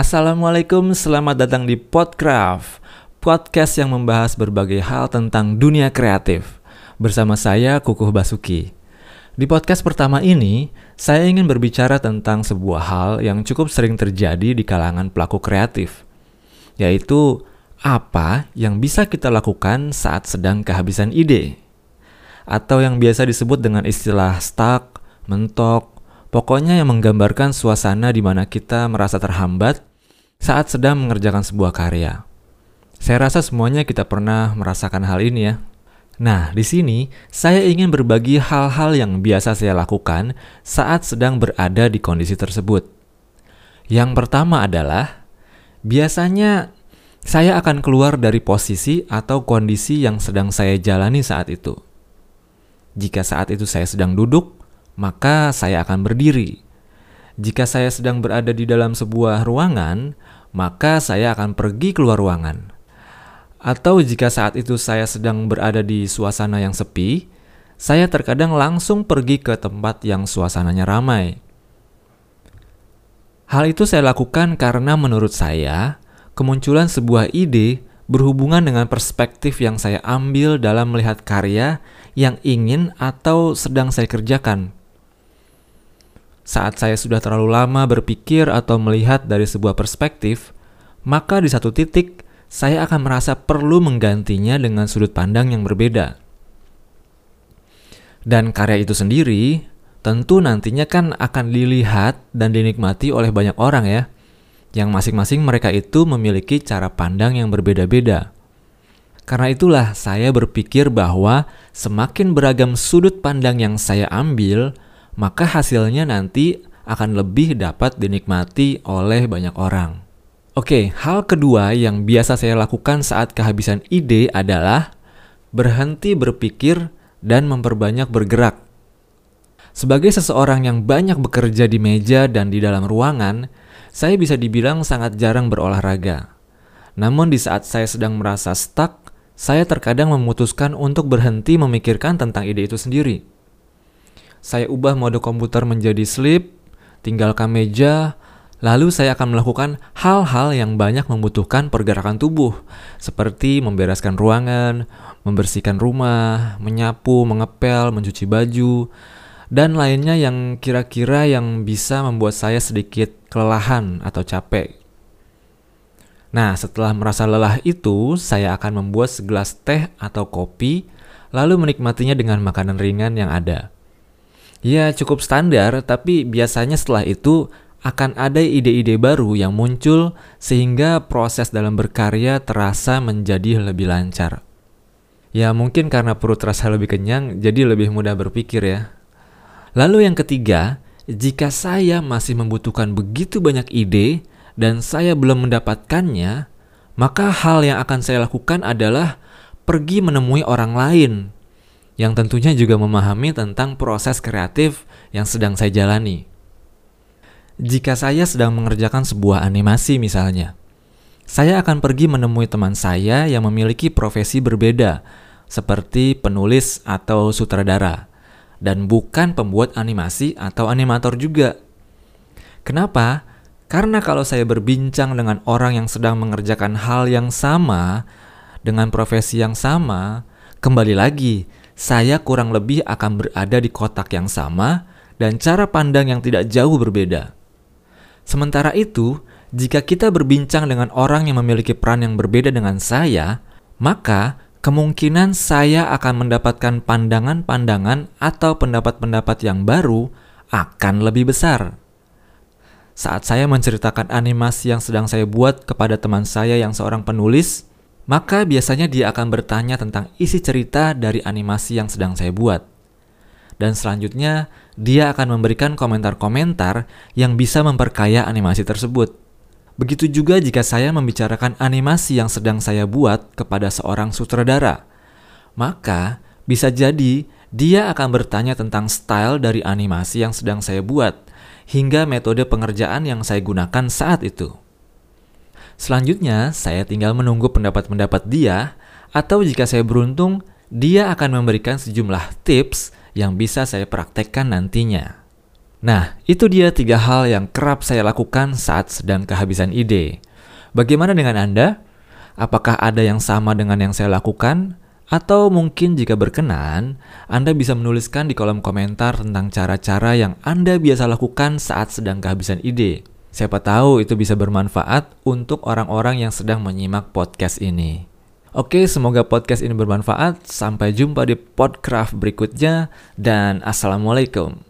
Assalamualaikum, selamat datang di Podcraft, podcast yang membahas berbagai hal tentang dunia kreatif. Bersama saya, Kukuh Basuki. Di podcast pertama ini, saya ingin berbicara tentang sebuah hal yang cukup sering terjadi di kalangan pelaku kreatif, yaitu apa yang bisa kita lakukan saat sedang kehabisan ide, atau yang biasa disebut dengan istilah stuck, mentok, pokoknya yang menggambarkan suasana di mana kita merasa terhambat saat sedang mengerjakan sebuah karya. Saya rasa semuanya kita pernah merasakan hal ini ya. Nah, di sini saya ingin berbagi hal-hal yang biasa saya lakukan saat sedang berada di kondisi tersebut. Yang pertama adalah biasanya saya akan keluar dari posisi atau kondisi yang sedang saya jalani saat itu. Jika saat itu saya sedang duduk, maka saya akan berdiri. Jika saya sedang berada di dalam sebuah ruangan, maka saya akan pergi keluar ruangan. Atau jika saat itu saya sedang berada di suasana yang sepi, saya terkadang langsung pergi ke tempat yang suasananya ramai. Hal itu saya lakukan karena menurut saya, kemunculan sebuah ide berhubungan dengan perspektif yang saya ambil dalam melihat karya yang ingin atau sedang saya kerjakan. Saat saya sudah terlalu lama berpikir atau melihat dari sebuah perspektif, maka di satu titik saya akan merasa perlu menggantinya dengan sudut pandang yang berbeda. Dan karya itu sendiri tentu nantinya kan akan dilihat dan dinikmati oleh banyak orang ya, yang masing-masing mereka itu memiliki cara pandang yang berbeda-beda. Karena itulah saya berpikir bahwa semakin beragam sudut pandang yang saya ambil, maka hasilnya nanti akan lebih dapat dinikmati oleh banyak orang. Oke, hal kedua yang biasa saya lakukan saat kehabisan ide adalah berhenti berpikir dan memperbanyak bergerak. Sebagai seseorang yang banyak bekerja di meja dan di dalam ruangan, saya bisa dibilang sangat jarang berolahraga. Namun di saat saya sedang merasa stuck, saya terkadang memutuskan untuk berhenti memikirkan tentang ide itu sendiri saya ubah mode komputer menjadi sleep, tinggalkan meja, lalu saya akan melakukan hal-hal yang banyak membutuhkan pergerakan tubuh, seperti membereskan ruangan, membersihkan rumah, menyapu, mengepel, mencuci baju, dan lainnya yang kira-kira yang bisa membuat saya sedikit kelelahan atau capek. Nah, setelah merasa lelah itu, saya akan membuat segelas teh atau kopi, lalu menikmatinya dengan makanan ringan yang ada. Ya cukup standar, tapi biasanya setelah itu akan ada ide-ide baru yang muncul sehingga proses dalam berkarya terasa menjadi lebih lancar. Ya mungkin karena perut terasa lebih kenyang, jadi lebih mudah berpikir ya. Lalu yang ketiga, jika saya masih membutuhkan begitu banyak ide dan saya belum mendapatkannya, maka hal yang akan saya lakukan adalah pergi menemui orang lain yang tentunya juga memahami tentang proses kreatif yang sedang saya jalani. Jika saya sedang mengerjakan sebuah animasi misalnya, saya akan pergi menemui teman saya yang memiliki profesi berbeda, seperti penulis atau sutradara, dan bukan pembuat animasi atau animator juga. Kenapa? Karena kalau saya berbincang dengan orang yang sedang mengerjakan hal yang sama, dengan profesi yang sama, kembali lagi, saya kurang lebih akan berada di kotak yang sama dan cara pandang yang tidak jauh berbeda. Sementara itu, jika kita berbincang dengan orang yang memiliki peran yang berbeda dengan saya, maka kemungkinan saya akan mendapatkan pandangan-pandangan atau pendapat-pendapat yang baru akan lebih besar. Saat saya menceritakan animasi yang sedang saya buat kepada teman saya yang seorang penulis, maka biasanya dia akan bertanya tentang isi cerita dari animasi yang sedang saya buat. Dan selanjutnya, dia akan memberikan komentar-komentar yang bisa memperkaya animasi tersebut. Begitu juga jika saya membicarakan animasi yang sedang saya buat kepada seorang sutradara. Maka, bisa jadi dia akan bertanya tentang style dari animasi yang sedang saya buat, hingga metode pengerjaan yang saya gunakan saat itu. Selanjutnya, saya tinggal menunggu pendapat-pendapat dia, atau jika saya beruntung, dia akan memberikan sejumlah tips yang bisa saya praktekkan nantinya. Nah, itu dia tiga hal yang kerap saya lakukan saat sedang kehabisan ide. Bagaimana dengan Anda? Apakah ada yang sama dengan yang saya lakukan? Atau mungkin jika berkenan, Anda bisa menuliskan di kolom komentar tentang cara-cara yang Anda biasa lakukan saat sedang kehabisan ide. Siapa tahu itu bisa bermanfaat untuk orang-orang yang sedang menyimak podcast ini. Oke, semoga podcast ini bermanfaat. Sampai jumpa di podcast berikutnya dan assalamualaikum.